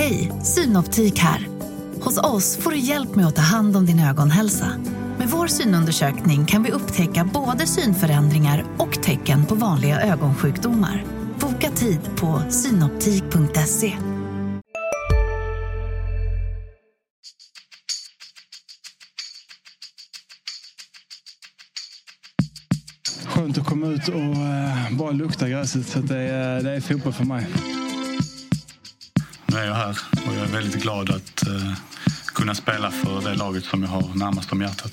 Hej, Synoptik här. Hos oss får du hjälp med att ta hand om din ögonhälsa. Med vår synundersökning kan vi upptäcka både synförändringar och tecken på vanliga ögonsjukdomar. Boka tid på synoptik.se. Skönt att komma ut och eh, bara lukta gräset. Så det, är, det är fotboll för mig. Är jag här och jag är väldigt glad att eh, kunna spela för det laget som jag har närmast om hjärtat.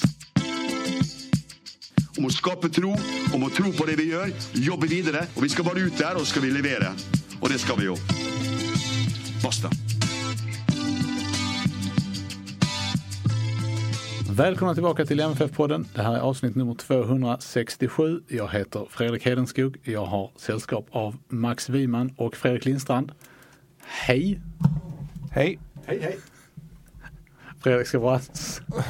Om å skape tro, om å tro på det vi gjør, jobbe videre. Og vi skal bare ut der, og så skal vi levere. Og det skal vi jo. Basta. Välkomna tillbaka till MFF-podden. Det här är avsnitt nummer 267. Jag heter Fredrik Hedenskog. Jag har sällskap av Max Wiman och Fredrik Lindstrand. Hej! Hej! Hej, hej. Fredrik ska bara,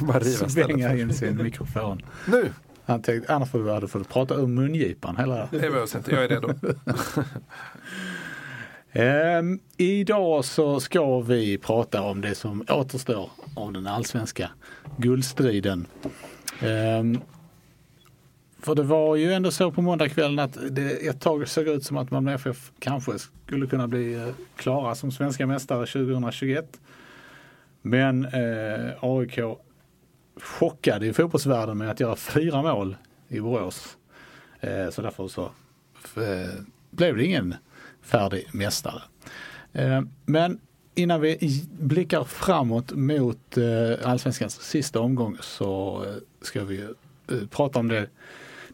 Bara svänga in sin mikrofon. Nu Han tänkte, annars får du, hade fått prata ur mungipan hela det behövs inte, jag är redo. Ehm, idag så ska vi prata om det som återstår av den allsvenska guldstriden. Ehm, för det var ju ändå så på måndagskvällen att det ett tag såg ut som att Malmö FF kanske skulle kunna bli eh, klara som svenska mästare 2021. Men eh, AIK chockade i fotbollsvärlden med att göra fyra mål i Borås. Eh, så därför så eh, blev det ingen färdig mästare. Eh, Men innan vi blickar framåt mot eh, allsvenskans sista omgång så eh, ska vi eh, prata om det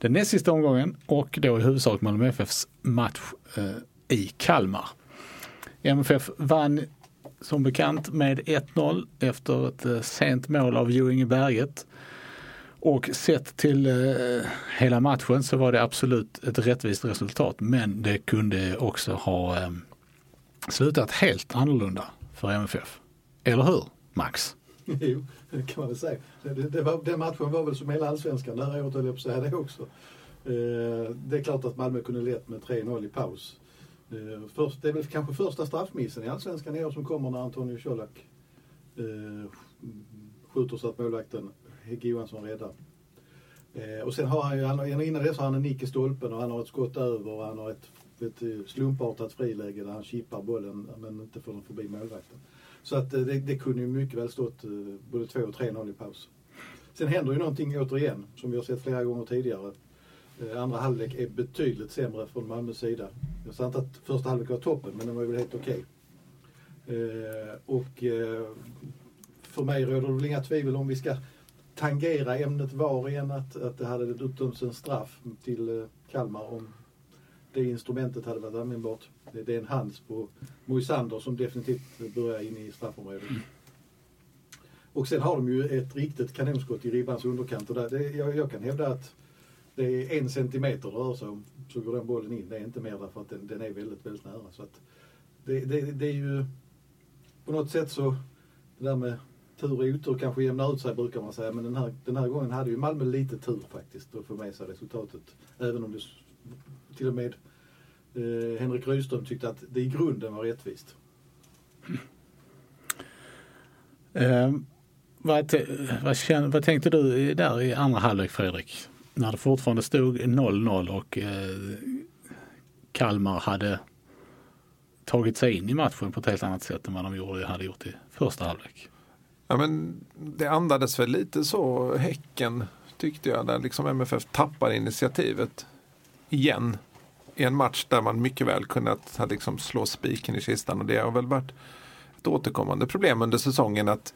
den näst sista omgången och då i huvudsak Malmö FFs match eh, i Kalmar. MFF vann som bekant med 1-0 efter ett eh, sent mål av Jo Inge Berget. Och sett till eh, hela matchen så var det absolut ett rättvist resultat men det kunde också ha eh, slutat helt annorlunda för MFF. Eller hur Max? Det kan man väl säga. Det, det var, den matchen var väl som hela allsvenskan det här året, höll jag på att säga det också. Eh, det är klart att Malmö kunde lett med 3-0 i paus. Eh, först, det är väl kanske första straffmissen i allsvenskan i år som kommer när Antonio Colak eh, skjuter så att målvakten Hägg Johansson räddar. Eh, och sen har han ju, innan dess har han en nick i stolpen och han har ett skott över och han har ett, ett eh, slumpartat friläge där han chippar bollen men inte får den förbi målvakten. Så att eh, det, det kunde ju mycket väl stått eh, både 2 och 3-0 i paus. Sen händer ju någonting återigen som vi har sett flera gånger tidigare. Andra halvlek är betydligt sämre från Malmös sida. Jag sa inte att första halvlek var toppen men den var väl helt okej. Okay. och för mig råder det väl inga tvivel om vi ska tangera ämnet VAR igen att, att det hade utdömts en straff till Kalmar om det instrumentet hade varit användbart. Det, det är en hands på Moisander som definitivt börjar in i straffområdet. Och sen har de ju ett riktigt kanonskott i ribbans underkant och där, det, jag, jag kan hävda att det är en centimeter det rör sig om så går den bollen in. Det är inte mer därför att den, den är väldigt, väldigt nära. Så att det, det, det är ju på något sätt så det där med tur och otur kanske jämnar ut sig brukar man säga. Men den här, den här gången hade ju Malmö lite tur faktiskt att få med sig resultatet. Även om det till och med eh, Henrik Rydström tyckte att det i grunden var rättvist. Eh, vad, vad, vad tänkte du där i andra halvlek Fredrik? När det fortfarande stod 0-0 och eh, Kalmar hade tagit sig in i matchen på ett helt annat sätt än vad de gjorde, hade gjort i första halvlek. Ja, men det andades väl lite så Häcken tyckte jag där liksom MFF tappar initiativet igen. I en match där man mycket väl kunnat ha liksom slå spiken i kistan och det har väl varit ett återkommande problem under säsongen att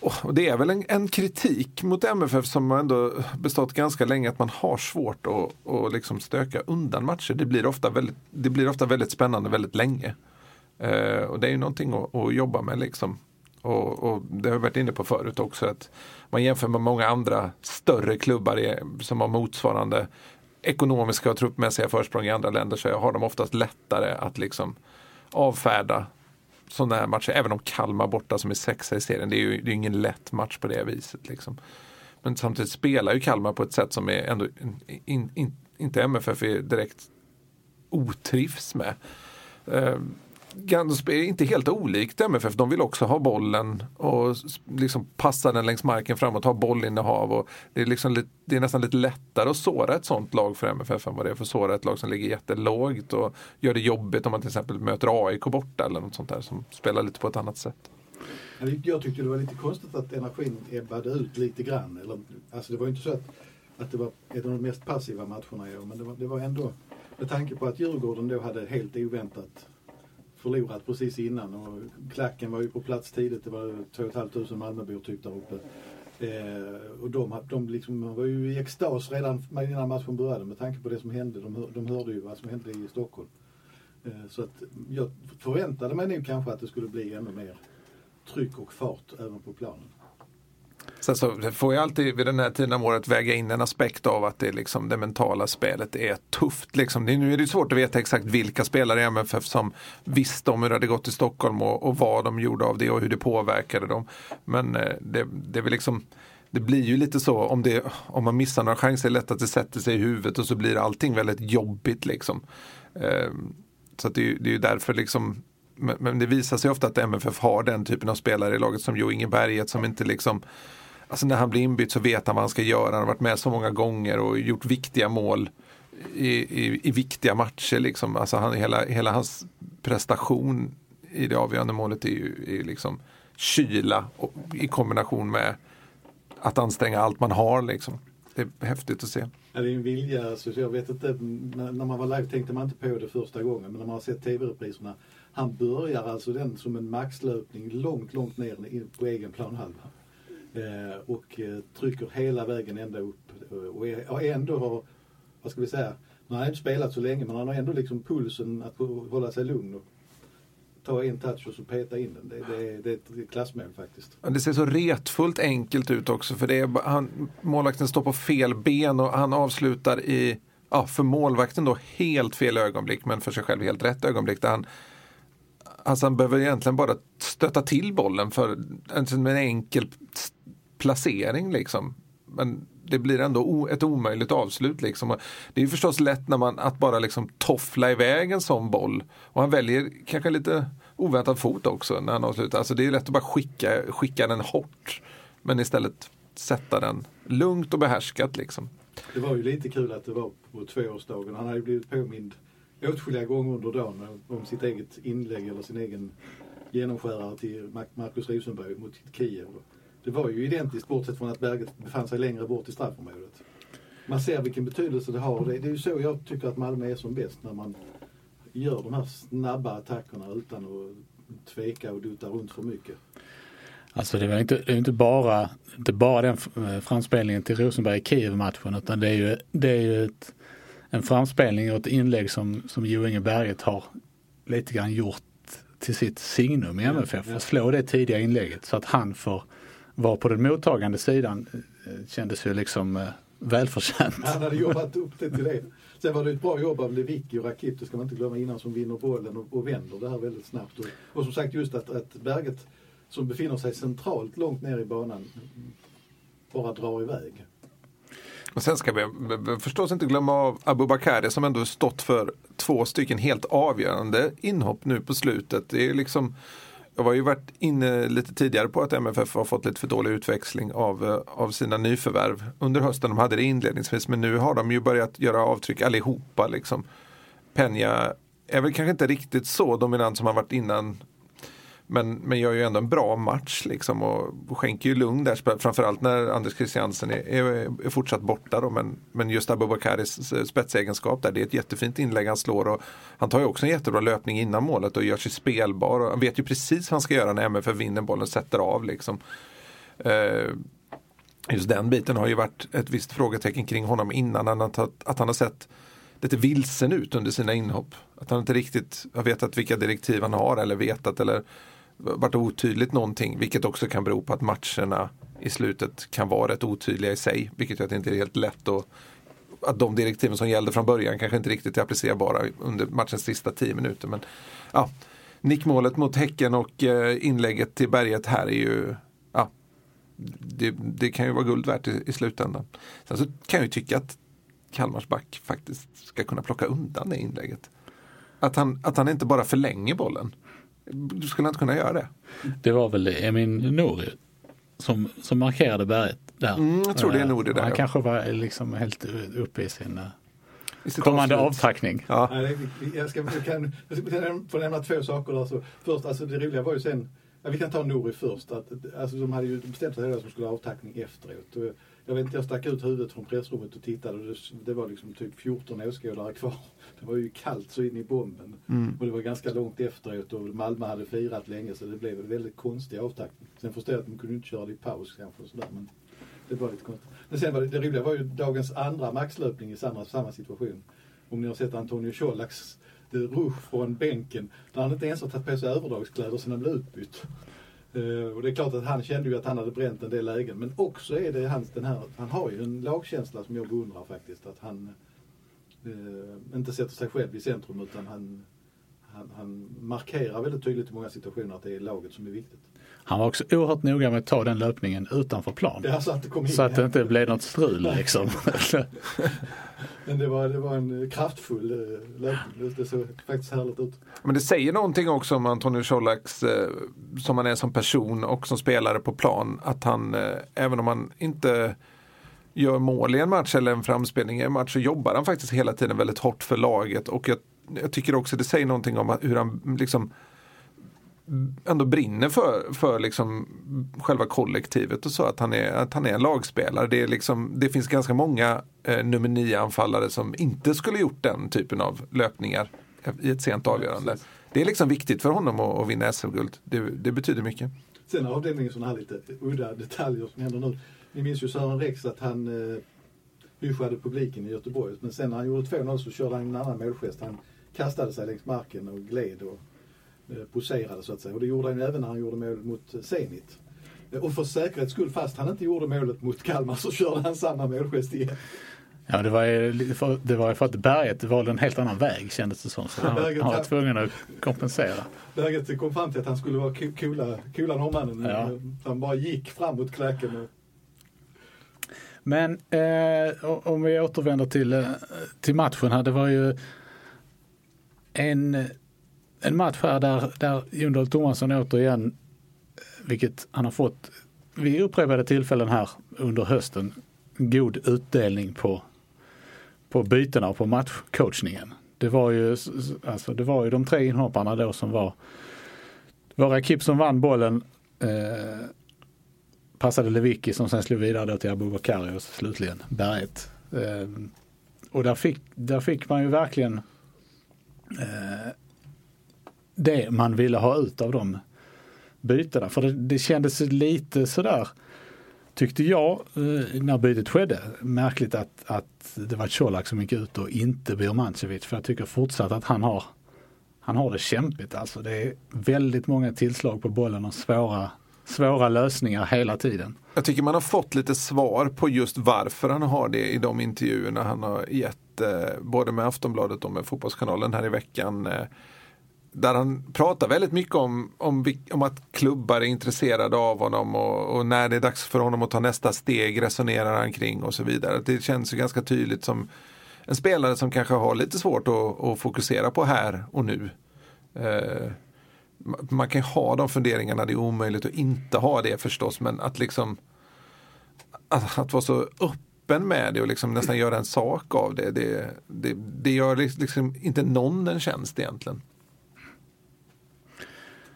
och det är väl en, en kritik mot MFF som har ändå bestått ganska länge att man har svårt att, att liksom stöka undan matcher. Det blir ofta väldigt, det blir ofta väldigt spännande väldigt länge. Eh, och det är ju någonting att, att jobba med liksom. Och, och det har jag varit inne på förut också att man jämför med många andra större klubbar som har motsvarande ekonomiska och truppmässiga försprång i andra länder så har de oftast lättare att liksom avfärda sådana här matcher. Även om Kalmar borta som är sexa i serien, det är ju det är ingen lätt match på det viset. Liksom. Men samtidigt spelar ju Kalmar på ett sätt som är ändå in, in, inte MFF är direkt otrivs med. Ehm, Eh, är inte helt olikt MFF. De vill också ha bollen och liksom passa den längs marken framåt, ha bollinnehav. Och det, är liksom, det är nästan lite lättare att såra ett sånt lag för MFF än vad det är för att såra ett lag som ligger jättelågt och gör det jobbigt om man till exempel möter AIK borta eller något sånt där som spelar lite på ett annat sätt. Jag tyckte det var lite konstigt att energin ebbade ut lite grann. Eller, alltså det var inte så att, att det var en av de mest passiva matcherna i år, men det var, det var ändå med tanke på att Djurgården då hade helt oväntat förlorat precis innan och klacken var ju på plats tidigt. Det var 2 500 Malmöbor typ där uppe. Eh, och de, de liksom var ju i extas redan innan matchen började med tanke på det som hände. De, de hörde ju vad som hände i Stockholm. Eh, så att jag förväntade mig nog kanske att det skulle bli ännu mer tryck och fart även på planen. Sen så får jag alltid vid den här tiden av året väga in en aspekt av att det, liksom, det mentala spelet är tufft. Liksom. Nu är det svårt att veta exakt vilka spelare i MFF som visste om hur det hade gått i Stockholm och, och vad de gjorde av det och hur det påverkade dem. Men eh, det, det är liksom det blir ju lite så om, det, om man missar några chanser är det lätt att det sätter sig i huvudet och så blir allting väldigt jobbigt. Liksom. Ehm, så det, det är ju därför liksom men, det visar sig ofta att MFF har den typen av spelare i laget som Jo Inge Berget som inte liksom Alltså när han blir inbytt så vet han vad han ska göra. Han har varit med så många gånger och gjort viktiga mål i, i, i viktiga matcher. Liksom. Alltså han, hela, hela hans prestation i det avgörande målet är ju är liksom kyla och, i kombination med att anstränga allt man har. Liksom. Det är häftigt att se. Ja, det är en vilja. Alltså, jag vet inte, när man var live tänkte man inte på det första gången. Men när man har sett tv-repriserna. Han börjar alltså den som en maxlöpning långt, långt ner på egen planhalva. Eh, och eh, trycker hela vägen ända upp. Eh, och, och ändå har, vad ska vi säga, han har inte spelat så länge men han har ändå liksom pulsen att hålla sig lugn och ta en touch och så peta in den. Det, det, det är ett klassmål faktiskt. Det ser så retfullt enkelt ut också för det är, han, målvakten står på fel ben och han avslutar i, ja, för målvakten då helt fel ögonblick men för sig själv helt rätt ögonblick där han Alltså han behöver egentligen bara stöta till bollen för en, enkel placering liksom. Men det blir ändå ett omöjligt avslut. Liksom. Det är förstås lätt när man, att bara liksom toffla iväg en sån boll. Och han väljer kanske lite oväntad fot också när han avslutar. Alltså det är lätt att bara skicka, skicka den hårt. Men istället sätta den lugnt och behärskat. Liksom. Det var ju lite kul att det var på tvåårsdagen. Han hade ju blivit påmind åtskilliga gånger under dagen om sitt eget inlägg eller sin egen genomskärare till Marcus Rosenberg mot Kiev. Det var ju identiskt bortsett från att Berget befann sig längre bort i straffområdet. Man ser vilken betydelse det har. Det, är ju så jag tycker att Malmö är som bäst när man gör de här snabba attackerna utan att tveka och dutta runt för mycket. Alltså det var inte, det är inte bara, inte bara den eh, framspelningen till Rosenberg i Kiev-matchen utan det är ju, det är ju ett, en framspelning och ett inlägg som, som Jo Inge Berget har lite grann gjort till sitt signum i MFF. Ja. Slå det tidiga inlägget så att han får var på den mottagande sidan eh, kändes ju liksom eh, välförtjänt. Han hade jobbat upp det till det. Sen var det ett bra jobb av Lewicki och Rakip, det ska man inte glömma innan, som vinner bollen och, och vänder det här väldigt snabbt. Och, och som sagt just att, att Berget som befinner sig centralt långt ner i banan bara drar iväg. Och sen ska vi förstås inte glömma av Abubakari som ändå stått för två stycken helt avgörande inhopp nu på slutet. Det är liksom jag var ju varit inne lite tidigare på att MFF har fått lite för dålig utväxling av, eh, av sina nyförvärv under hösten. De hade det inledningsvis men nu har de ju börjat göra avtryck allihopa. Liksom. Penja är väl kanske inte riktigt så dominant som han varit innan men, men gör ju ändå en bra match liksom och, skänker ju lugn där. Framförallt när Anders Christiansen är, är, är fortsatt borta. Då, men, men just Abubakaris eh, spetsegenskap där, det är ett jättefint inlägg han slår. Och han tar ju också en jättebra löpning innan målet och gör sig spelbar. Och han vet ju precis vad han ska göra när MFF vinner bollen och sätter av. Liksom. Eh, just den biten har ju varit ett visst frågetecken kring honom innan. Att han har sett lite vilsen ut under sina inhopp. Att han inte riktigt har vetat vilka direktiv han har eller vetat eller varit otydligt någonting, vilket också kan bero på att matcherna i slutet kan vara rätt otydliga i sig, vilket gör att det inte är helt lätt att att de direktiven som gällde från början kanske inte riktigt är applicerbara under matchens sista tio minuter. Men ja, Nickmålet mot Häcken och eh, inlägget till Berget här är ju ja, det, det, kan ju vara guld värt i, i slutändan. Sen så kan jag ju tycka att Kalmars back faktiskt ska kunna plocka undan det inlägget. Att han, att han inte bara förlänger bollen. Du skulle inte kunna göra det. Det var väl Emin Nouri som, som markerade berget där. Mm, jag tror det är Nouri där. Han ja. kanske var liksom helt uppe i sin eh, kommande avslut. avtackning. Ja. Jag ska, jag kan, jag ska få nämna två saker där. Så först, alltså det roliga var ju sen, ja, vi kan ta Nori först. Att, alltså, de hade ju bestämt sig att de skulle ha avtackning efteråt. Jag vet inte, jag stack ut huvudet från pressrummet och tittade och det, det var liksom typ 14 åskådare kvar. Det var ju kallt så in i bomben. Och det var ganska långt efteråt och Malmö hade firat länge så det blev en väldigt konstig avtackning. Sen förstår jag att de kunde inte köra det i paus kanske och sådär. Men det var lite konstigt. Men sen var det, det roliga var ju dagens andra maxlöpning i samma, samma situation. Om ni har sett Antonio Colaks rush från bänken där han inte ens har tagit på sig överdragskläder sen han blev utbytt. Eh, och det är klart att han kände ju att han hade bränt en del lägen. Men också är det hans, den här, han har ju en lagkänsla som jag beundrar faktiskt. Att han eh, inte sätter sig själv i centrum utan han, han, han markerar väldigt tydligt i många situationer att det är laget som är viktigt. Han var också oerhört noga med att ta den löpningen utanför plan. Ja, så att det kom in. Så att det inte blev något strul liksom. Men det var, det var en kraftfull eh, löpning. Det såg faktiskt härligt ut. Men det säger någonting också om Antonio Colaks, eh, som han är som person och som spelare på plan. Att han, eh, även om han inte gör mål i en match eller en framspelning i en match så jobbar han faktiskt hela tiden väldigt hårt för laget. Och jag, jag tycker också det säger någonting om hur han liksom ändå brinner för, för liksom själva kollektivet och så. Att han är, att han är en lagspelare. Det, är liksom, det finns ganska många eh, nummer nio anfallare som inte skulle gjort den typen av löpningar i ett sent avgörande. Det är liksom viktigt för honom att, att vinna SM-guld. Det, det betyder mycket. Sen har avdelningen sådana här lite udda detaljer som händer nu. Ni minns ju Sören Rex att han eh, hyschade publiken i Göteborg. Men sen när han gjorde 2-0 så körde han en annan målgest. Han kastade sig längs marken och gled och eh, poserade så att säga. Och det gjorde han även när han gjorde mål mot Zenit. Eh, Och för säkerhets skull, fast han inte gjorde målet mot Kalmar så körde han samma målgest igen. Ja, det var ju för, det var ju för att berget valde en helt annan väg kändes det som. Så han, Berget- han var tvungen att kompensera. Läget kom fram till att han skulle vara coola, coola norrmannen. Ja. Han bara gick fram mot klacken. Och, Men eh, om vi återvänder till, eh, till matchen här. Det var ju en, en match här där, där Jon Dahl Tomasson återigen, vilket han har fått vid upprepade tillfällen här under hösten, god utdelning på, på bytena och på matchcoachningen. Det var ju, alltså, det var ju de tre inhopparna då som var våra Kip som vann bollen. Eh, passade Lewicki som sen slog vidare då till Abubakari och slutligen Berget. Eh, och där fick, där fick man ju verkligen Eh, det man ville ha ut av de bytena. För det, det kändes lite sådär, tyckte jag, eh, när bytet skedde, märkligt att, att det var Colak som gick ut och inte Birmancevic. För jag tycker fortsatt att han har, han har det kämpigt. Alltså det är väldigt många tillslag på bollen och svåra, svåra lösningar hela tiden. Jag tycker man har fått lite svar på just varför han har det i de intervjuerna han har gett eh, både med Aftonbladet och med Fotbollskanalen här i veckan. Eh, där han pratar väldigt mycket om, om, om att klubbar är intresserade av honom och, och när det är dags för honom att ta nästa steg resonerar han kring och så vidare. Det känns ju ganska tydligt som en spelare som kanske har lite svårt att, att fokusera på här och nu. Eh, man kan ha de funderingarna, det är omöjligt att inte ha det förstås, men att liksom att, att vara så öppen med det och liksom nästan göra en sak av det, det, det, det gör liksom inte någon en tjänst egentligen.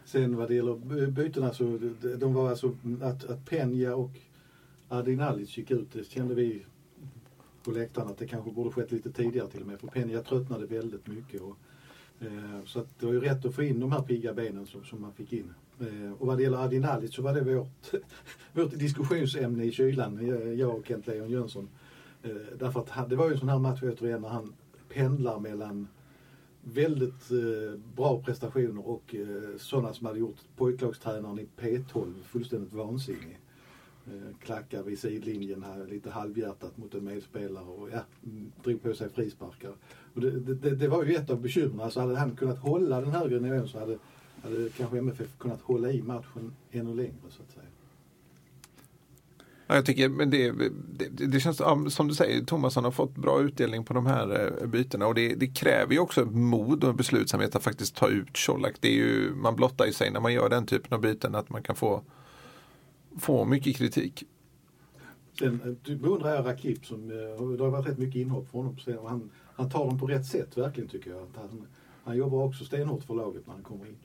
Sen vad det gäller bytena så de, var alltså att, att Penja och Ardinalic gick ut, det kände vi på läktaren att det kanske borde skett lite tidigare till och med. För Penja tröttnade väldigt mycket. Och, Eh, så att det var ju rätt att få in de här pigga benen som, som man fick in. Eh, och vad det gäller Adinalic så var det vårt, vårt diskussionsämne i kylan, jag- och Kent Leon Jönsson. Eh, därför att han, det var ju en sån här match återigen när han pendlar mellan väldigt eh, bra prestationer och eh, sådana som hade gjort pojklagstränaren i P12 fullständigt vansinnig. Eh, klackar vid sidlinjen här lite halvhjärtat mot en medspelare och ja, drog på sig frisparkar. Och det, det, det- var ju ett av bekymren. Alltså hade han kunnat hålla den högre nivån så hade, hade kanske MFF kunnat hålla i matchen ännu längre så att säga. Ja, jag tycker, men det, det, det känns som du säger, Thomasson har fått bra utdelning på de här eh, bytena och det, det kräver ju också mod och beslutsamhet att faktiskt ta ut Colak. Det är ju, man blottar ju sig när man gör den typen av byten att man kan få, få mycket kritik. Sen eh, beundrar jag Rakip som, eh, det har varit rätt mycket inhopp från honom. Och han, han tar dem på rätt sätt verkligen tycker jag. Att han, han jobbar också stenhårt för laget när han kommer in.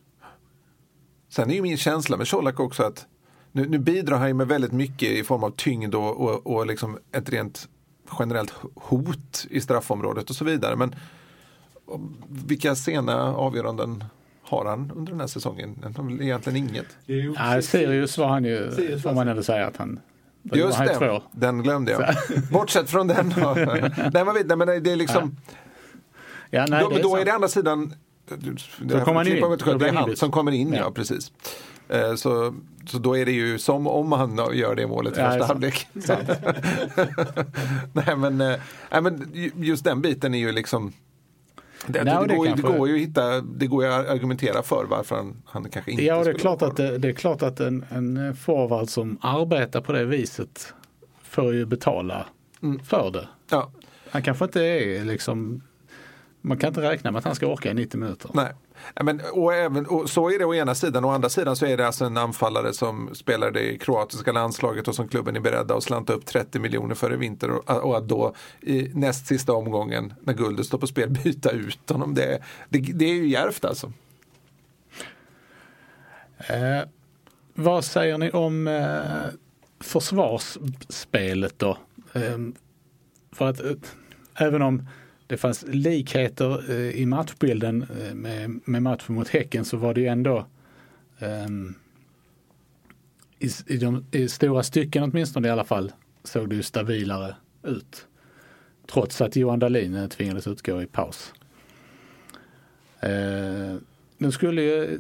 Sen är ju min känsla med Colak också att nu, nu bidrar han ju med väldigt mycket i form av tyngd och, och, och liksom ett rent generellt hot i straffområdet och så vidare. Men vilka sena avgöranden har han under den här säsongen? Egentligen inget. Ja, Sirius var han ju, får man ändå säga att han Just det, två. den glömde jag. Bortsett från den. nej, man vet, nej, men det är liksom... Ja. nej, då, det är då är det andra sidan så kommer han in. Det är han som kommer in, ja, ja precis. Eh, så, så då är det ju som om han gör det målet i ja, första halvlek. nej, men, eh, nej, men just den biten är ju liksom det, Nej, det, går, det, går, ju att hitta, det går ju argumentera för varför han, han kanske inte Ja, det är klart att, det, det, är klart att en, en forward som arbetar på det viset får ju betala mm. för det. Ja. Han kanske inte är liksom man kan inte räkna med att han ska orka i 90 minuter. Nej. Men, och, även, och så är det å ena sidan. Å andra sidan så är det alltså en anfallare som spelar det kroatiska landslaget och som klubben är beredda att slanta upp 30 miljoner för i vinter. Och, och att då i näst sista omgången när guldet står på spel byta ut honom. Det, det, det är ju djärvt alltså. Eh, vad säger ni om eh, försvarsspelet då? Eh, för att eh, även om det fanns likheter eh, i matchbilden eh, med, med matchen mot Häcken så var det ju ändå um, i, i, de, i stora stycken åtminstone i alla fall såg det ju stabilare ut. Trots att Johan Dahlin eh, tvingades utgå i paus. Uh, nu skulle ju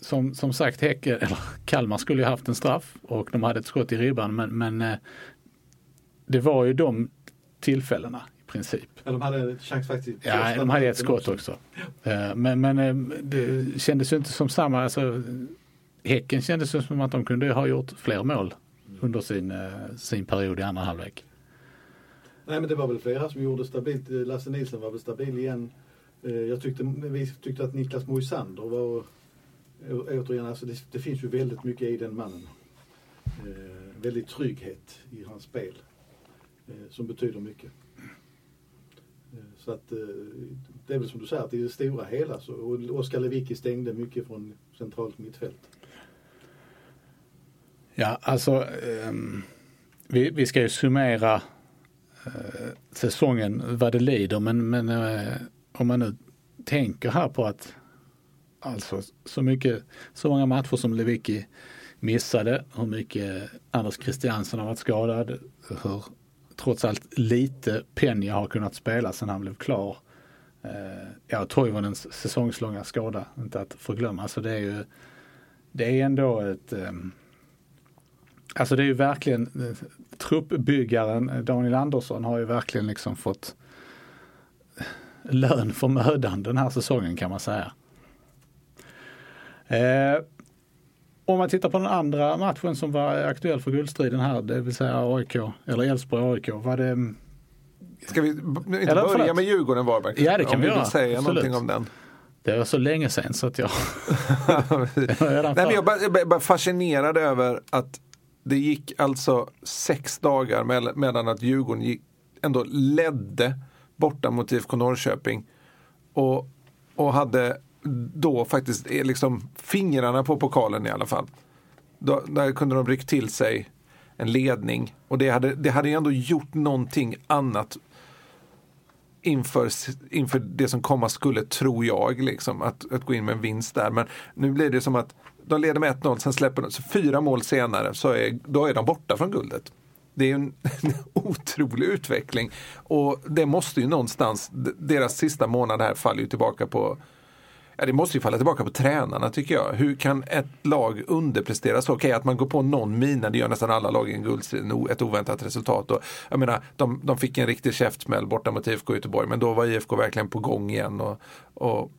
som, som sagt Häcken, eller Kalmar skulle ju haft en straff och de hade ett skott i ribban men, men uh, det var ju de tillfällena princip. Ja, de hade chans faktiskt. Ja, de hade ett skott också. Ja. Men, men eh, det kändes ju inte som samma, alltså Häcken kändes som att de kunde ha gjort fler mål under sin, eh, sin period i andra halvlek. Nej men det var väl flera som gjorde stabilt. Lasse Nilsson var väl stabil igen. Eh, jag tyckte, vi tyckte att Niklas Moisander var återigen, alltså det, det, finns ju väldigt mycket i den mannen. Eh, väldigt trygghet i hans spel. Eh, som betyder mycket. Så att eh, det är väl som du säger, att i det stora hela så, och Oskar Lewicki stängde mycket från centralt mittfält. Ja, alltså um, vi, vi ska ju summera uh, säsongen vad det lider, men, men uh, om man nu tänker här på att alltså så mycket, så många matcher som Lewicki missade, hur mycket Anders Christiansen har varit skadad, hur trots allt lite Penja har kunnat spela sedan han blev klar. Eh, ja, Toivonens säsongslånga skada, inte att förglömma. Så det är ju det är ändå ett eh, Alltså det är ju verkligen eh, truppbyggaren Daniel Andersson har ju verkligen liksom fått eh, lön för mödan den här säsongen kan man säga. Eh, om man tittar på den andra matchen som var aktuell för guldstriden här, det vill säga AIK, eller Elfsborg-AIK, var det Ska vi inte eller, börja förlåt. med Djurgården-Varberg? Ja det kan om vi, vi göra. säga Absolut. någonting om den. Det var så länge sedan så att jag... Nej, men jag är bara fascinerad över att det gick alltså sex dagar mellan att Djurgården gick, ändå ledde borta mot IFK Norrköping och, och hade då faktiskt liksom fingrarna på pokalen i alla fall. Då, där kunde de ryckt till sig en ledning och det hade, det hade ju ändå gjort någonting annat inför, inför det som komma skulle, tror jag, liksom, att, att gå in med en vinst där. Men nu blir det som att de leder med 1-0, sen släpper de, så fyra mål senare så är, då är de borta från guldet. Det är en, en otrolig utveckling och det måste ju någonstans, deras sista månad här faller ju tillbaka på det måste ju falla tillbaka på tränarna tycker jag. Hur kan ett lag underprestera så? Okej, okay, att man går på någon mina, det gör nästan alla lag i en guldstrid, ett oväntat resultat. Och, jag menar, de, de fick en riktig käftsmäll borta mot IFK Göteborg, men då var IFK verkligen på gång igen. Och, och,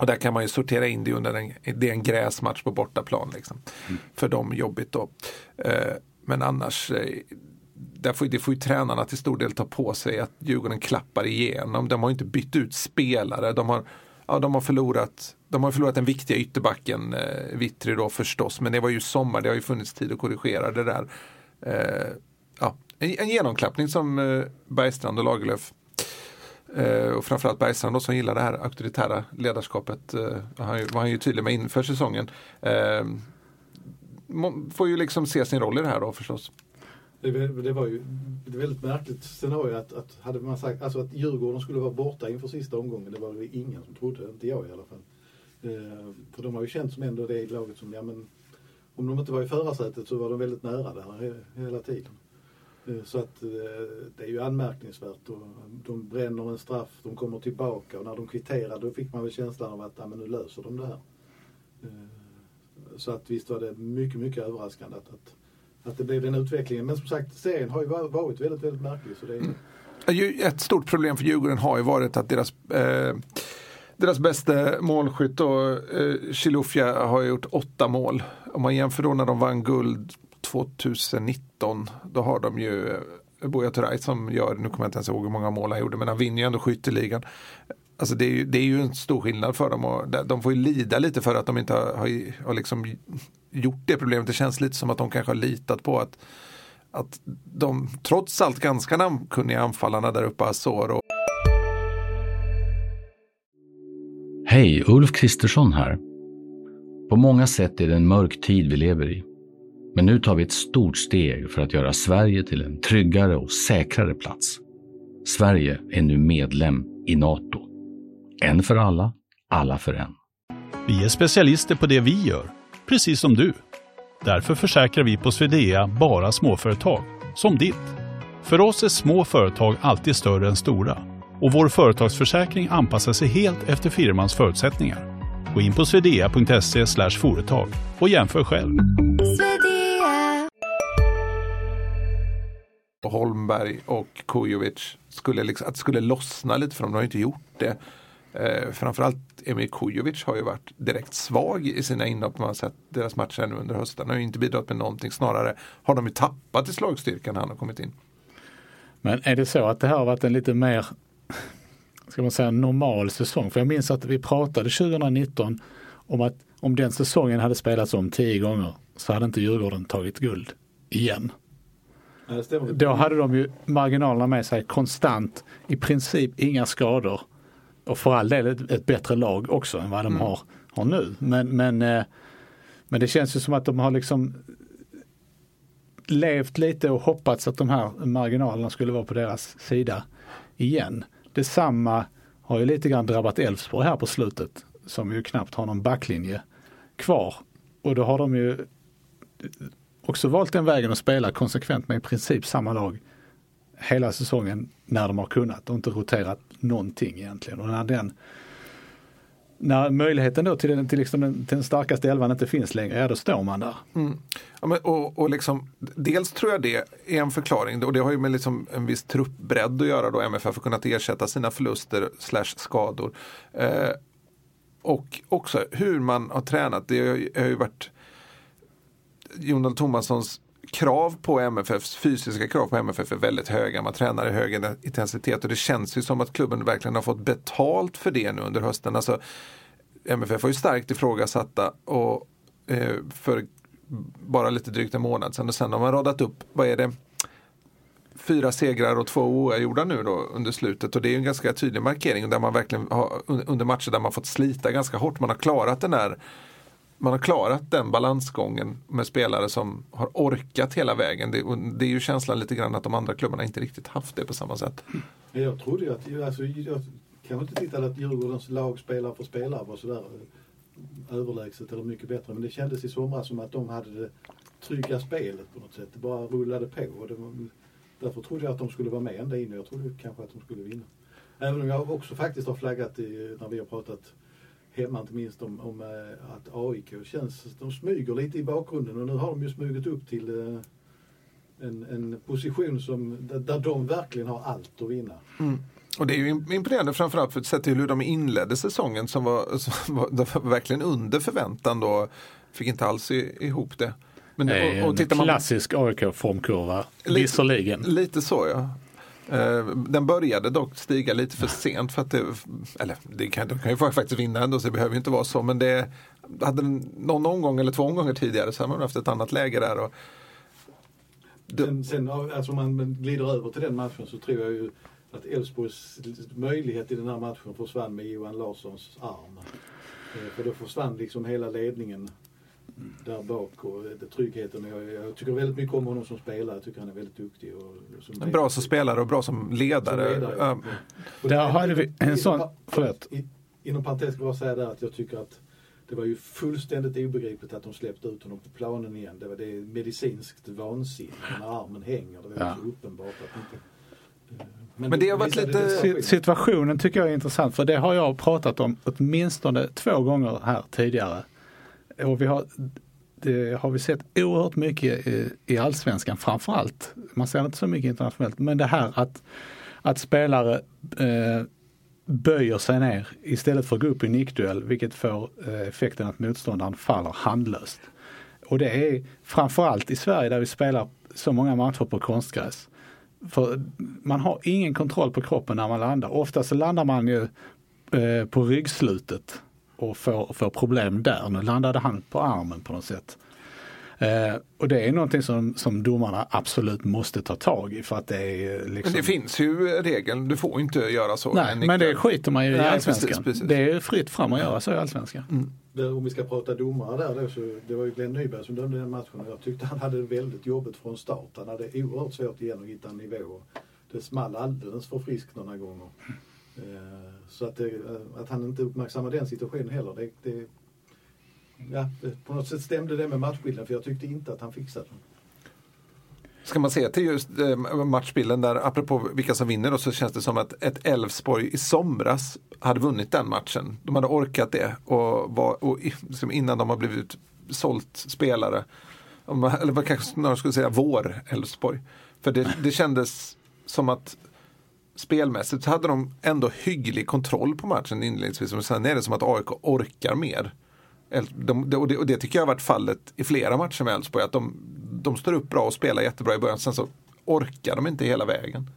och där kan man ju sortera in det under en, det är en gräsmatch på bortaplan. Liksom. Mm. För dem jobbigt då. Eh, men annars, eh, där får, det får ju tränarna till stor del ta på sig att Djurgården klappar igenom. De har inte bytt ut spelare. De har, ja, de har, förlorat, de har förlorat den viktiga ytterbacken, eh, Vittry då förstås. Men det var ju sommar, det har ju funnits tid att korrigera det där. Eh, ja, en, en genomklappning som eh, Bergstrand och Lagerlöf eh, och framförallt Bergstrand då, som gillar det här auktoritära ledarskapet. eh, han, var han ju tydlig med inför säsongen. Eh, får ju liksom se sin roll i det här då förstås. Det, var ju ett väldigt märkligt scenario att, att, hade man sagt alltså att Djurgården skulle vara borta inför sista omgången. Det var det ingen som trodde, inte jag i alla fall. Eh, för de har ju känt som ändå det laget som, ja men om de inte var i förarsätet så var de väldigt nära där hela tiden. Eh, så att eh, det är ju anmärkningsvärt. Och de bränner en straff, de kommer tillbaka och när de kvitterar då fick man väl känslan av att ja, men nu löser de det här. Eh, så att visst var det mycket, mycket överraskande att, att, att det blev den utvecklingen. Men som sagt, serien har ju varit väldigt, väldigt märklig. Så det är... Mm. Ett stort problem för Djurgården har ju varit att deras eh, deras bästa målskytt då, eh, Chilufya har gjort åtta mål. Om man jämför då när de vann guld 2019 då har de ju eh, Buya Turay som gör, nu kommer jag inte ens ihåg hur många mål han gjorde, men han vinner ju ändå skytteligan. Alltså det är, ju, det är ju en stor skillnad för dem och de får ju lida lite för att de inte har, har, har liksom gjort det problemet. Det känns lite som att de kanske har litat på att, att de trots allt ganska namnkunniga anfallarna där uppe, Azor och Hej, Ulf Kristersson här. På många sätt är det en mörk tid vi lever i. Men nu tar vi ett stort steg för att göra Sverige till en tryggare och säkrare plats. Sverige är nu medlem i Nato. En för alla, alla för en. Vi är specialister på det vi gör, precis som du. Därför försäkrar vi på Swedea bara småföretag, som ditt. För oss är små företag alltid större än stora och vår företagsförsäkring anpassar sig helt efter firmans förutsättningar. Gå in på swedea.se företag och jämför själv. Holmberg och Kujovic skulle, liksom, att skulle lossna lite för dem. De har inte gjort det. Eh, framförallt Emil Kujovic har ju varit direkt svag i sina inhopp. Man har sett deras matcher nu under hösten. Han har ju inte bidragit med någonting. Snarare har de ju tappat i slagstyrkan när han har kommit in. Men är det så att det här har varit en lite mer ska man säga, normal säsong? För jag minns att vi pratade 2019 om att om den säsongen hade spelats om tio gånger så hade inte Djurgården tagit guld igen. Då hade de ju marginalerna med sig konstant, i princip inga skador. Och för all del ett, ett bättre lag också än vad de mm. har, har nu. Men, men, eh, men det känns ju som att de har liksom levt lite och hoppats att de här marginalerna skulle vara på deras sida igen. Detsamma har ju lite grann drabbat Elfsborg här på slutet som ju knappt har någon backlinje kvar. Och då har de ju också valt den vägen att spela konsekvent med i princip samma lag hela säsongen när de har kunnat och inte roterat någonting egentligen. Och när den när möjligheten då till den, till liksom den, till den starkaste elvan inte finns längre, ja då står man där. Mm. Ja, men, och, och liksom, dels tror jag det är en förklaring och det har ju med liksom en viss truppbredd att göra då MFF har kunnat ersätta sina förluster slash skador. Eh, och också hur man har tränat. Det har ju varit Jonald Thomassons krav på MFFs, fysiska krav på MFF är väldigt höga. Man tränar i hög intensitet och det känns ju som att klubben verkligen har fått betalt för det nu under hösten. Alltså, MFF var ju starkt ifrågasatta och, eh, för bara lite drygt en månad sedan och sen har man radat upp, vad är det, fyra segrar och två oavgjorda nu då under slutet och det är en ganska tydlig markering där man verkligen har under matcher där man fått slita ganska hårt. Man har klarat den där man har klarat den balansgången med spelare som har orkat hela vägen. Det, det, är ju känslan lite grann att de andra klubbarna inte riktigt haft det på samma sätt. Mm. Jag trodde ju att, alltså, jag kan inte titta att Djurgårdens lag spelar för spelare var sådär eh, överlägset eller mycket bättre. Men det kändes i somras som att de hade det trygga spelet på något sätt. Det bara rullade på. Och det var, därför trodde jag att de skulle vara med ända in och jag trodde kanske att de skulle vinna. Även om jag också faktiskt har flaggat i, när vi har pratat hemma inte minst om, om eh, att AIK känns, de smyger lite i bakgrunden och nu har de ju smugit upp till eh, en, en position som, där de verkligen har allt att vinna. Mm. Och det är ju imponerande framförallt för att se till hur de inledde säsongen som var, som var, var verkligen under förväntan då. Fick inte alls ihop det. Men, Det är och, och en tittar man, klassisk AIK-formkurva, Lite- visserligen. Lite så ja. Eh, den började dock stiga lite för sent för att det, eller det kan, de kan ju faktiskt vinna ändå så det behöver ju inte vara så men det hade någon omgång eller två omgångar tidigare så hade man haft ett annat läge där. Och, Det- Sen, sen alltså om man glider över till den matchen så tror jag ju att Elfsborgs möjlighet i den här matchen försvann med Johan Larssons arm. Eh, för då försvann liksom hela ledningen där bak och tryggheten. Jag, jag tycker väldigt mycket om honom som spelare. Jag tycker han är väldigt duktig. Och, som bra som spelare och bra som ledare. Som ledare. Och Där det- hade vi en sån, förlåt. Inom parentes ska jag bara säga där att jag tycker att det var ju fullständigt obegripligt att de släppte ut honom på planen igen. Det var det är medicinskt vansinne när armen hänger. Det var Ja. så uppenbart att inte... Men det har varit lite- Situationen tycker jag är intressant för det har jag pratat om åtminstone två gånger här tidigare. Och vi har, det har vi sett oerhört mycket i, i allsvenskan framförallt. Man ser inte så mycket internationellt. Men det här att, att spelare eh, böjer sig ner istället för att gå upp i nickduell vilket får eh, effekten att motståndaren faller handlöst. Och det är framförallt i Sverige där vi spelar så många matcher på konstgräs. För man har ingen kontroll på kroppen när man landar. Ofta så landar man ju eh, på ryggslutet och får, får problem där. Nu landade han på armen på något sätt. Eh, och det är någonting som, som domarna absolut måste ta tag i för att det är liksom... Men det finns ju regeln, du får inte göra så. Nej, En men det skiter man ju i allsvenskan. precis, precis. Det är fritt fram att göra så i allsvenskan. Det, om vi ska prata domare där då så det var ju Glenn Nyberg som dömde den matchen och jag tyckte han hade väldigt jobbigt från start. Han hade oerhört svårt igen att hitta en nivå. Det small alldeles för friskt några gånger. Eh, så att, det, eh, att han inte uppmärksammade den situationen heller, det, det, ja, på något sätt stämde det med matchbilden för jag tyckte inte att han fixade den. Ska man se till just eh, matchbilden där, apropå vilka som vinner, då, så känns det som att ett Elfsborg i somras hade vunnit den matchen. De hade orkat det och, var, och liksom innan de har blivit sålt spelare. Eller man- Eller vad kanske snarare skulle säga vår Elfsborg. För det, det kändes som att spelmässigt så hade de ändå hygglig kontroll på matchen inledningsvis. Men sen är det som att AIK orkar mer. De, de, och, det, och det tycker jag har varit fallet i flera matcher med Elfsborg. Att de, de står upp bra och spelar jättebra i början. Sen så orkar de inte hela vägen.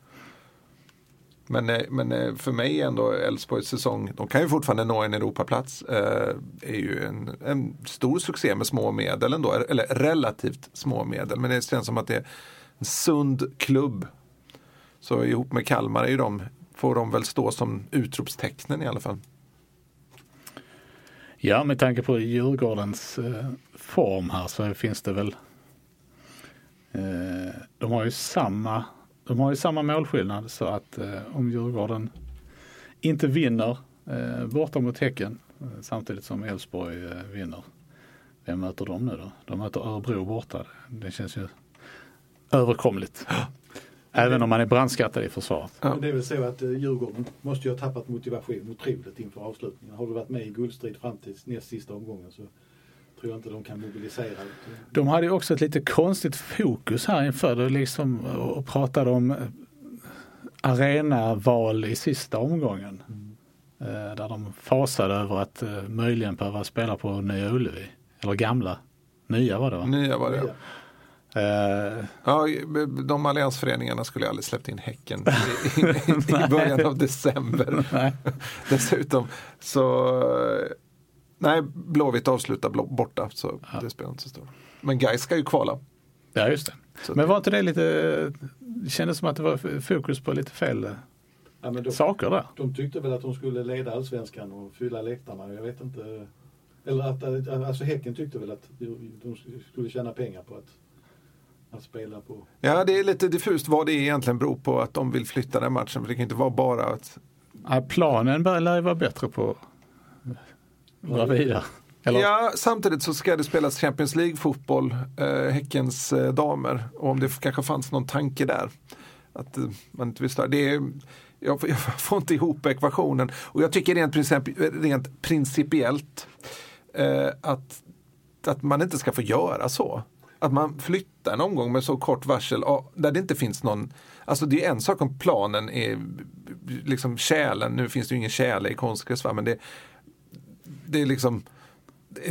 Men, eh, men eh, för mig är ändå Elfsborgs säsong, de kan ju fortfarande nå en Europaplats. Eh, är ju en, en stor succé med små medel ändå. Eller relativt små medel. Men det känns som att det är en sund klubb. Så ihop med Kalmar är ju de, får de väl stå som utropstecknen i alla fall. Ja, med tanke på Djurgårdens eh, form här så finns det väl eh, de har ju samma de har ju samma målskillnad så att eh, om Djurgården inte vinner eh, borta mot Häcken eh, samtidigt som Elfsborg eh, vinner. Vem möter de nu då? De möter Örebro borta. Det känns ju överkomligt. Även om man är brandskattad i försvaret. Ja. Men det är väl så att eh, Djurgården måste ju ha tappat motivation otroligt inför avslutningen. Har du varit med i guldstrid fram till näst sista omgången så tror jag inte de kan mobilisera. De hade ju också ett lite konstigt fokus här inför det liksom och pratade om eh, arenaval i sista omgången. Eh, Där de fasade över att möjligen behöva spela på Nya Ullevi. Eller gamla. Nya var det va? Nya var det. Ja. Eh, Ja, de alliansföreningarna skulle aldrig släppt in Häcken i, i, i början av december. Dessutom. Så nej, Blåvitt avslutar borta så det spelar inte så stor. Men Gais ska ju kvala. Ja just det. Så Men var inte det lite, det kändes som att det var fokus på lite fel eh, Ja, men de, saker där. de tyckte väl att de skulle leda allsvenskan och fylla läktarna. Jag vet inte. Eller att alltså Häcken tyckte väl att de skulle tjäna pengar på att, att spela på. Ja, det är lite diffust vad det egentligen beror på att de vill flytta den matchen. För det kan inte vara bara att Ja, planen lär ju vara bättre på Bravida. Eller? Ja, samtidigt så ska det spelas Champions League-fotboll, eh, Häckens eh, damer. Och om det kanske fanns någon tanke där. Att eh, man inte vill störa. Det är, jag, får- jag får inte ihop ekvationen. Och jag tycker rent, princip, rent principiellt eh, att, att man inte ska få göra så. Att man flyttar en omgång med så kort varsel och där det inte finns någon Alltså det är en sak om planen är liksom tjälen, nu finns det ju ingen tjäle i konstgräs men det, det är liksom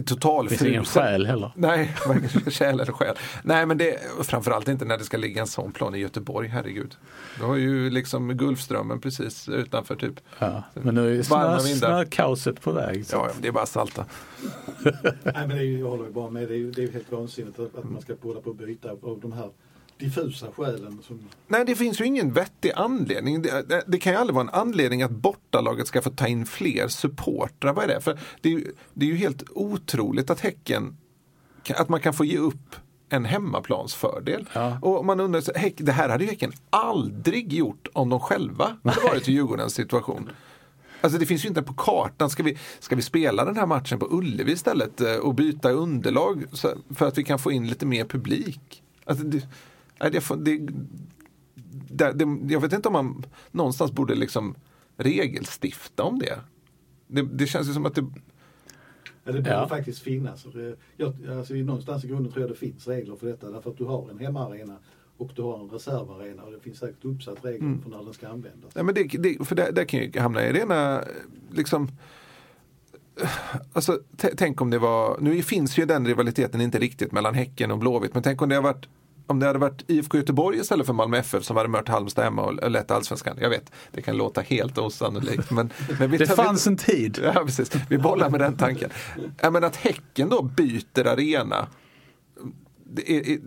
total Det finns ingen själ heller. Nej, varken själ eller själ. Nej, men det, framförallt inte när det ska ligga en sån plan i Göteborg, herregud. Du har ju liksom Gulfströmmen precis utanför typ. Ja, men nu är snö, snökaoset på väg. Så. Ja, det är bara salta. Nej, men det är, ju- jag håller ju bara med. Det är ju det är ju helt vansinnigt att, att man ska hålla på och byta av de här diffusa skälen. Som, Nej, det finns ju ingen vettig anledning. Det, det, det kan ju aldrig vara en anledning att bortalaget ska få ta in fler supportrar. Vad är det? För det är, ju, det är ju helt otroligt att Häcken, att man kan få ge upp en hemmaplansfördel. Ja. Och man undrar, så, Häck, det här hade ju Häcken aldrig gjort om de själva hade varit i Djurgårdens situation. Alltså det finns ju inte på kartan. Ska vi, ska vi spela den här matchen på Ullevi istället eh, och byta underlag för att vi kan få in lite mer publik? Alltså det, det, det, det, det, jag vet inte om man någonstans borde liksom regelstifta om det. Det, det känns ju som att det... ja, det borde Ja. faktiskt finnas. Jag, alltså, i någonstans i grunden tror jag det finns regler för detta. Därför att du har en hemmaarena och du har en reservarena. Och det finns säkert uppsatt regler Mm. för när den ska användas. Nej, men det, det, för där, där kan ju hamna i rena, liksom, alltså tänk om det var, nu finns ju den rivaliteten inte riktigt mellan Häcken och Blåvitt, men tänk om det, har varit, om det hade varit IFK Göteborg istället för Malmö FF som hade mött Halmstad hemma och lett allsvenskan. Jag vet, det kan låta helt osannolikt. Men, men vi Det fanns en tid. Ja, precis. Vi bollar med den tanken. Ja, men att Häcken då byter arena. Det, är,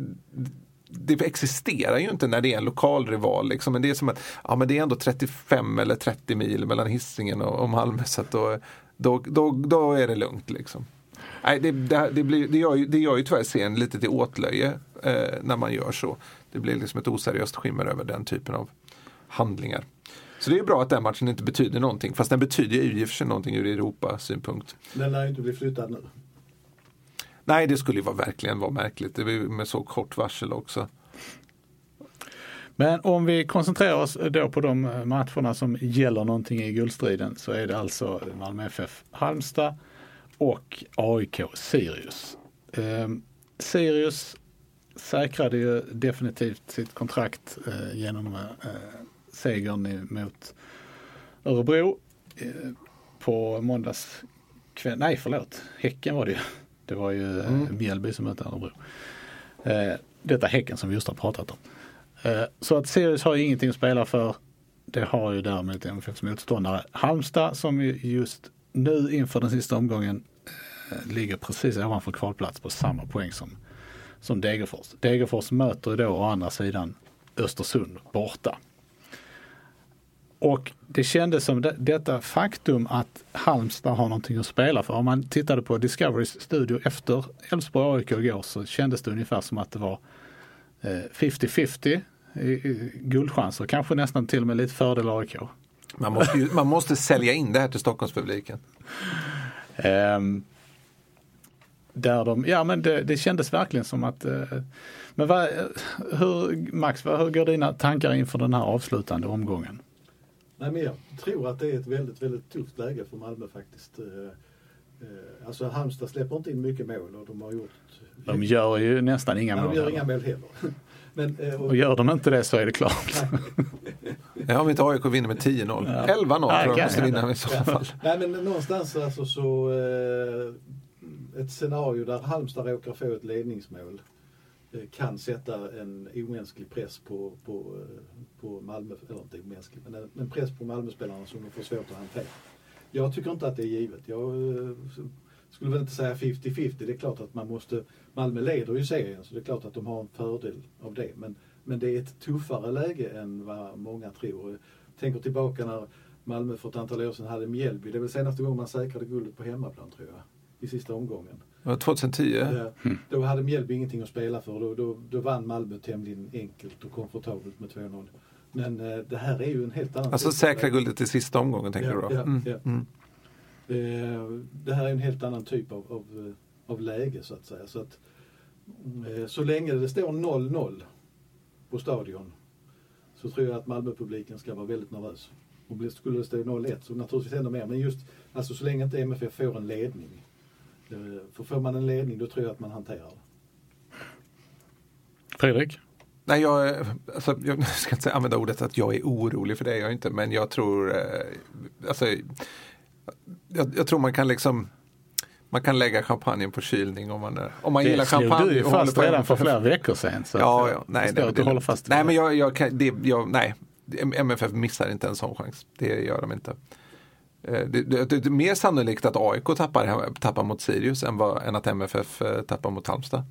det existerar ju inte när det är en lokal rival. Liksom. Men det är som att ja, men det är ändå 35 eller 30 mil mellan Hisingen och, och Malmö. Så då, då, då, då är det lugnt. Liksom. Nej, det, det, det, blir, det, gör ju, det gör ju tyvärr scen lite till åtlöje när man gör så. Det blir liksom ett oseriöst skimmer över den typen av handlingar. Så det är bra att den matchen inte betyder någonting. Fast den betyder ju i och för sig någonting ur Europa-synpunkt. Den lär ju inte bli flyttad nu. Nej, det skulle ju vara, verkligen vara märkligt. Det var ju med så kort varsel också. Men om vi koncentrerar oss då på de matcherna som gäller någonting i guldstriden så är det alltså Malmö FF Halmstad och AIK Sirius. Eh, Sirius säkrade ju definitivt sitt kontrakt eh, genom eh, segern mot Örebro eh, på måndags kväll. Nej, förlåt. Häcken var det ju. Det var ju eh, Mjällby som mötte Örebro. Eh, detta Häcken som vi just har pratat om. Eh, Så att Sirius har ju ingenting att spela för. Det har ju därmed MFFs motståndare Halmstad som ju just nu inför den sista omgången ligger precis ovanför kvalplats på samma poäng som, som Degerfors. Degerfors möter då å andra sidan Östersund borta. Och det kändes som det, detta faktum att Halmstad har någonting att spela för. Om man tittade på Discoverys studio efter Elfsborg AIK igår så kändes det ungefär som att det var eh, 50-50 i, i guldchanser. Kanske nästan till och med lite fördel AIK. Man måste, ju, man måste sälja in det här till Stockholmspubliken. Ehm, där de, ja men det, det kändes verkligen som att, eh, men vad, hur, Max, vad, hur går dina tankar inför den här avslutande omgången? Nej, men jag tror att det är ett väldigt, väldigt tufft läge för Malmö faktiskt. Eh, eh, Alltså Halmstad släpper inte in mycket mål och de har gjort... De gör ju nästan inga Nej, mål. de gör heller. inga mål heller. Men, eh, Och gör de inte det så är det klart. Ja, om inte AIK vinner med 10-0. 11-0 tror jag de måste vinna i så fall. Nej men någonstans alltså så eh, ett scenario där Halmstad råkar få ett ledningsmål eh, kan sätta en omänsklig press på, på, eh, på Malmö, eller inte omänsklig, men en, press på Malmöspelarna som de får svårt att hantera. Jag tycker inte att det är givet. Jag eh, skulle väl inte säga 50-50. Det är klart att man måste, Malmö leder ju serien så det är klart att de har en fördel av det. Men, men det är ett tuffare läge än vad många tror. Jag tänker tillbaka när Malmö för ett antal år sedan hade Mjällby. Det är väl senaste gången man säkrade guldet på hemmaplan tror jag. I sista omgången. Det var 2010. Ja, Då hade Mjällby ingenting att spela för. Då, då, då vann Malmö tämligen enkelt och komfortabelt med 2-0. Men eh, det här är ju en helt annan... Alltså typ säkra guldet i sista omgången tänker du då? Ja, Mm. ja. Mm. Eh, Det här är en helt annan typ av, av, eh, av läge så att säga. Så, att, eh, så länge det står 0-0 på stadion så tror jag att Malmöpubliken ska vara väldigt nervös. Och skulle det stå 0-1 så naturligtvis ännu mer. Men just alltså, så länge inte MFF får en ledning. Eh, För får man en ledning då tror jag att man hanterar det. Fredrik? Nej, jag, alltså, jag ska inte säga- använda ordet att jag är orolig för det är jag inte. Men jag tror, eh, alltså, jag, jag tror man kan liksom Man kan lägga champagnen på kylning om man, är, om man Det gillar slog champagne. du ju och håller fast redan för flera veckor sedan. Så Ja, ja, nej, nej, du det- håller fast Nej, det. men jag, jag, kan, det, jag, nej. MFF missar inte en sån chans. Det gör de inte. Eh, det, det, det är mer sannolikt att AIK tappar, tappar mot Sirius än, vad, än att MFF eh, tappar mot Halmstad.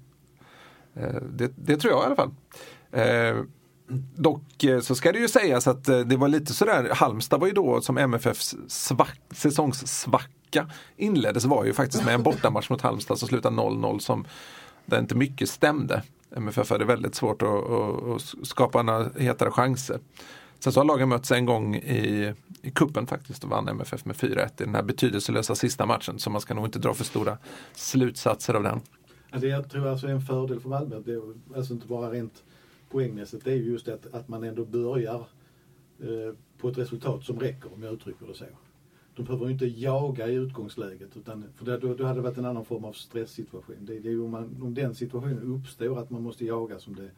Eh, det, det tror jag i alla fall. Dock så ska det ju sägas att det var lite sådär, Halmstad var ju då som MFFs svack, säsongssvacka inleddes var ju faktiskt med en bortamatch mot Halmstad som slutade 0-0 som där inte mycket stämde. MFF hade väldigt svårt att, att, att skapa några hetare chanser. Sen så har lagen mötts en gång i, i kuppen faktiskt och vann MFF med 4-1 i den här betydelselösa sista matchen så man ska nog inte dra för stora slutsatser av den. Alltså jag tror alltså är en fördel för Malmö, det är, alltså inte bara rent poängmässigt, det är ju just att, att man ändå börjar eh, på ett resultat som räcker om jag uttrycker det så. De behöver ju inte jaga i utgångsläget utan för det, då, då hade det varit en annan form av stresssituation. Det, det är ju om, man, om den situationen uppstår att man måste jaga som det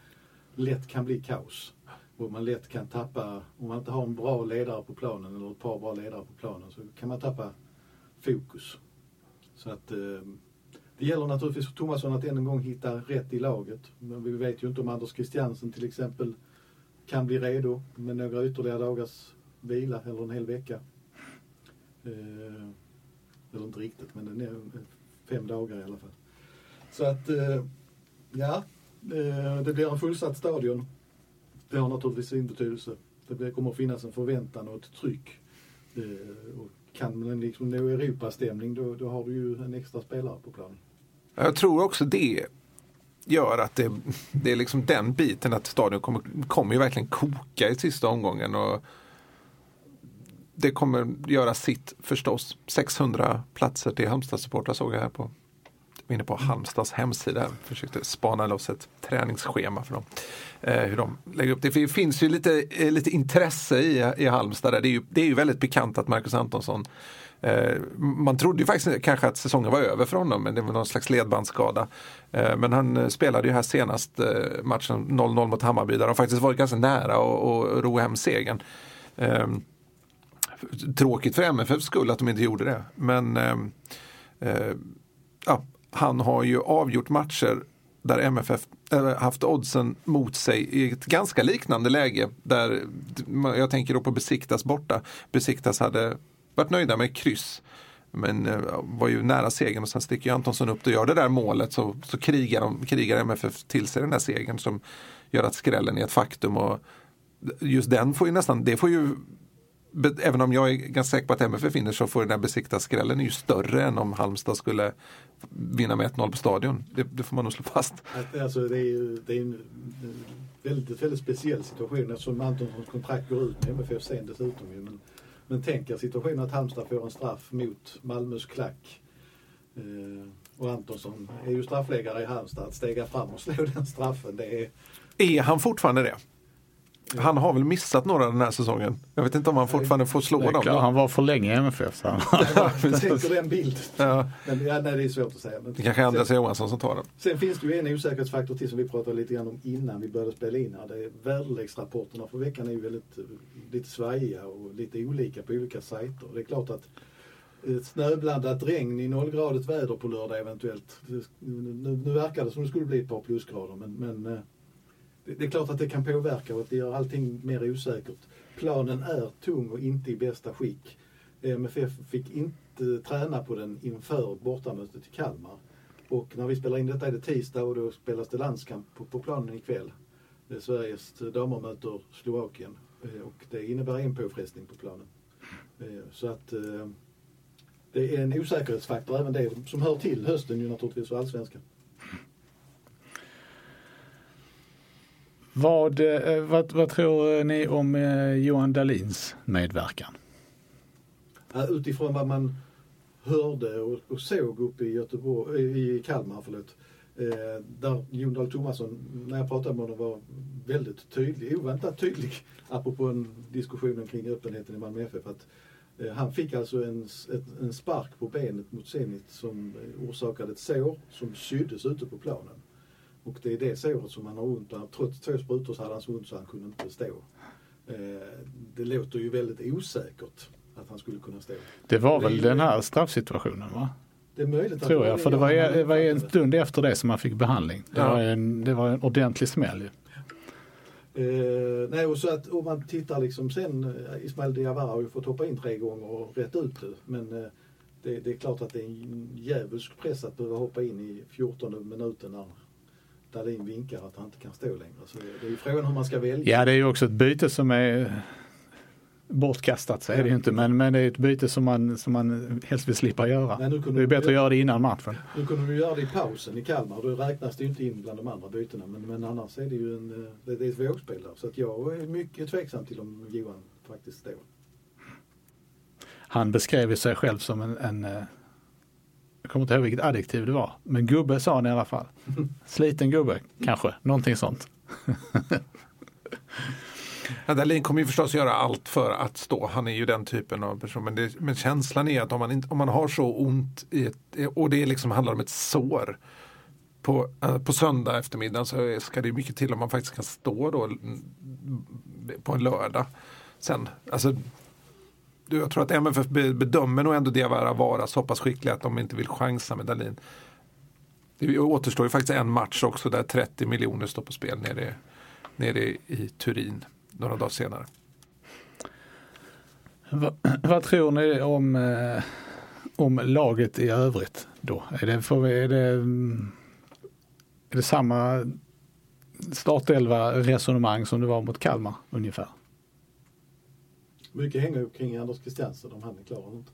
lätt kan bli kaos. Och man lätt kan tappa, om man inte har en bra ledare på planen eller ett par bra ledare på planen så kan man tappa fokus. Så att eh, det gäller naturligtvis för Tomasson att än en gång hitta rätt i laget. Men vi vet ju inte om Anders Christiansen till exempel kan bli redo med några ytterligare dagars vila eller en hel vecka. Eh, eller inte riktigt, men den är fem dagar i alla fall. Så att, eh, ja, eh, det blir en fullsatt stadion. Det har naturligtvis sin betydelse. Det kommer att finnas en förväntan och ett tryck. Och kan man liksom nå Europastämning då, då har du ju en extra spelare på planen. Jag tror också det gör att det, det är liksom den biten att stadion kommer, kommer ju verkligen koka i sista omgången. Och det kommer göra sitt förstås. 600 platser till Halmstad-supportrar såg jag här på var inne på Halmstads hemsida. Jag försökte spana loss ett träningsschema för dem. Eh, hur de lägger upp det. För det finns ju lite, eh, lite intresse i, i Halmstad. Där. Det, är ju, det är ju väldigt pikant att Marcus Antonsson eh, man trodde ju faktiskt kanske att säsongen var över för honom men det var någon slags ledbandsskada. Eh, men han eh, spelade ju här senast eh, matchen 0-0 mot Hammarby där de faktiskt var ganska nära att ro hem segern. Ehm, tråkigt för MFFs skull att de inte gjorde det. Men eh, eh, ja, han har ju avgjort matcher där MFF äh, haft oddsen mot sig i ett ganska liknande läge. Där jag tänker då på Besiktas borta. Besiktas hade varit nöjda med kryss. Men eh, var ju nära segern och sen sticker ju Antonsson upp och gör det där målet så, så krigar, de, krigar MFF till sig den där segern som gör att skrällen är ett faktum. Och just den får ju nästan, det får ju Även om jag är ganska säker på att MFF vinner så får den här besiktas-skrällen är ju större än om Halmstad skulle vinna med 1-0 på stadion. Det, det får man nog slå fast. Alltså, det är ju det är en en väldigt, väldigt speciell situation eftersom Antonssons kontrakt går ut med MFF sen dessutom. Ju. Men, men tänk er situationen att Halmstad får en straff mot Malmös klack. Eh, och Antonsson är ju straffläggare i Halmstad. Att stega fram och slå den straffen, det är... Är han fortfarande det? Han har väl missat några den här säsongen. Jag vet inte om han fortfarande får slå Det är dem. klart, han var för länge i MFF. Så han. Jag tänker den bilden. Ja, Men, ja, nej, det är svårt att säga. Men det kanske är Andreas Johansson som tar den. Sen finns det ju en osäkerhetsfaktor till som vi pratade lite grann om innan vi började spela in här. Det är väderleksrapporterna för veckan är ju väldigt lite svajiga och lite olika på olika sajter. Det är klart att ett snöblandat regn i nollgradigt väder på lördag eventuellt. Det- Nu, nu verkar det som det skulle bli ett par plusgrader men, men eh, det, är klart att det kan påverka och att det gör allting mer osäkert. Planen är tung och inte i bästa skick. MFF fick inte träna på den inför bortamötet i Kalmar. Och när vi spelar in detta är det tisdag och då spelas det landskamp på, på planen ikväll. Det är Sveriges damer möter Slovakien eh, och det innebär en påfrestning på planen. Eh, så att eh, det är en osäkerhetsfaktor även det som hör till hösten ju naturligtvis och allsvenskan. Vad, eh, vad, vad tror eh, ni om eh, Johan Dahlins medverkan? Utifrån vad man hörde och, och såg uppe i, Göteborg, i Kalmar, förlåt, eh, där Jon Dahl Tomasson, när jag pratade med honom, var väldigt tydlig, oväntat tydlig, apropå en diskussion kring öppenheten i Malmö FF, att eh, han fick alltså en, en spark på benet mot Zenit som orsakade ett sår som syddes ute på planen. Och det är det såret som han har ont av. Trots två sprutor så hade han så ont så han kunde inte stå. Eh, det låter ju väldigt osäkert att han skulle kunna stå. Det var väl den här straffsituationen va? Det är möjligt Tror jag, för det var, det var en stund efter det som han fick behandling. Det, Ja. var, en, det var en ordentlig smäll. ju. Eh, nej, och så att om man tittar liksom sen, eh, Ismail Diawara har ju fått hoppa in tre gånger och rätt ut det. Men eh, det, det är klart att det är en djävulsk press att behöva hoppa in i 14 minuten när Dahlin vinkar att han inte kan stå längre. Så det, är ju frågan hur man ska välja. Ja, det är ju också ett byte som är bortkastat, så är det ju inte. Men, men det är ett byte som man, som man helst vill slippa göra. Nej, nu kunde Det är bättre att göra det innan matchen. Nu kunde du göra det i pausen i Kalmar. Då räknas det ju inte in bland de andra bytena. Men, men annars är det ju en, det, det är ett vågspel där. Så att jag är mycket tveksam till om Johan faktiskt står. Han beskrev ju sig själv som en, en eh, jag kommer inte ihåg vilket adjektiv det var, men gubbe sa han i alla fall. Sliten gubbe, kanske, någonting sånt. Ja, Dahlin kommer ju förstås göra allt för att stå. Han är ju den typen av person. Men, det, men känslan är att om man, inte, om man har så ont i ett, och det liksom handlar om ett sår på, eh, på söndag eftermiddag så ska det mycket till om man faktiskt kan stå då mm, på en lördag. Sen, alltså, jag tror att MFF bedömer nog ändå Diawara vara så pass skicklig att de inte vill chansa med Dahlin. Det återstår ju faktiskt en match också där 30 miljoner står på spel nere, nere i Turin några dagar senare. Va, vad tror ni om, eh, om laget i övrigt då? Är det, får vi, är det, mm, är det samma startelva resonemang som det var mot Kalmar ungefär? Mycket hänger ju kring Anders Christiansen om han är klar eller inte.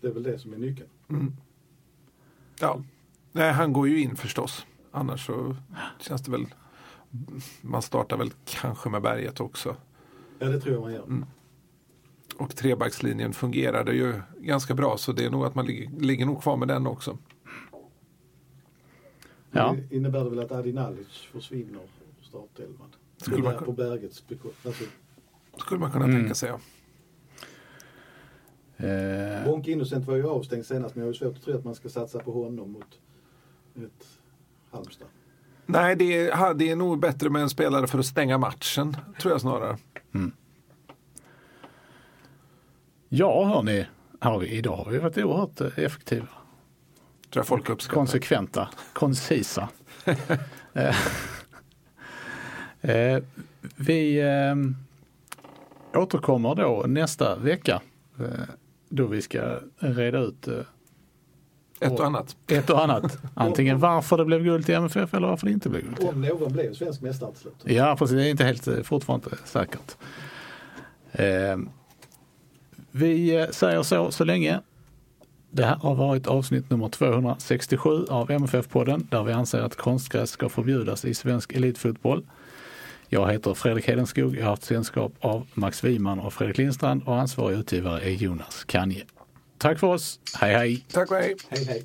Det är väl det som är nyckeln. Ja, nej han går ju in förstås. Annars så känns det väl, man startar väl kanske med berget också. Ja, det tror jag man gör. Och trebackslinjen fungerade ju ganska bra så det är nog att man ligger, ligger nog kvar med den också. Ja. Det innebär det väl att Adi Nalic försvinner ur startelvan. Skulle På man På bergets alltså, Skulle man kunna Mm. tänka sig. Ja. Eh, Bonke Innocent var ju avstängd senast men jag har ju svårt att tro att man ska satsa på honom mot ett Halmstad. Nej, det är, det är nog bättre med en spelare för att stänga matchen, tror jag snarare. ja, hörni, har vi, idag har vi varit oerhört effektiva. Tror jag folk uppskattar. konsekventa, koncisa. Eh, eh, vi eh, återkommer då nästa vecka eh, då vi ska reda ut eh, Ett och annat. ett och annat. Antingen varför det blev guld till MFF eller varför det inte blev guld. Om någon blev svensk mästare till slut. Ja, precis. Det är inte helt, eh, fortfarande inte säkert. Eh, vi säger så så länge. Det här har varit avsnitt nummer 267 av MFF-podden där vi anser att konstgräs ska förbjudas i svensk elitfotboll. Jag heter Fredrik Hedenskog. Jag har haft sällskap av Max Wiman och Fredrik Lindstrand och ansvarig utgivare är Jonas Kanje. Tack för oss. Hej hej! Tack och hej. Hej hej!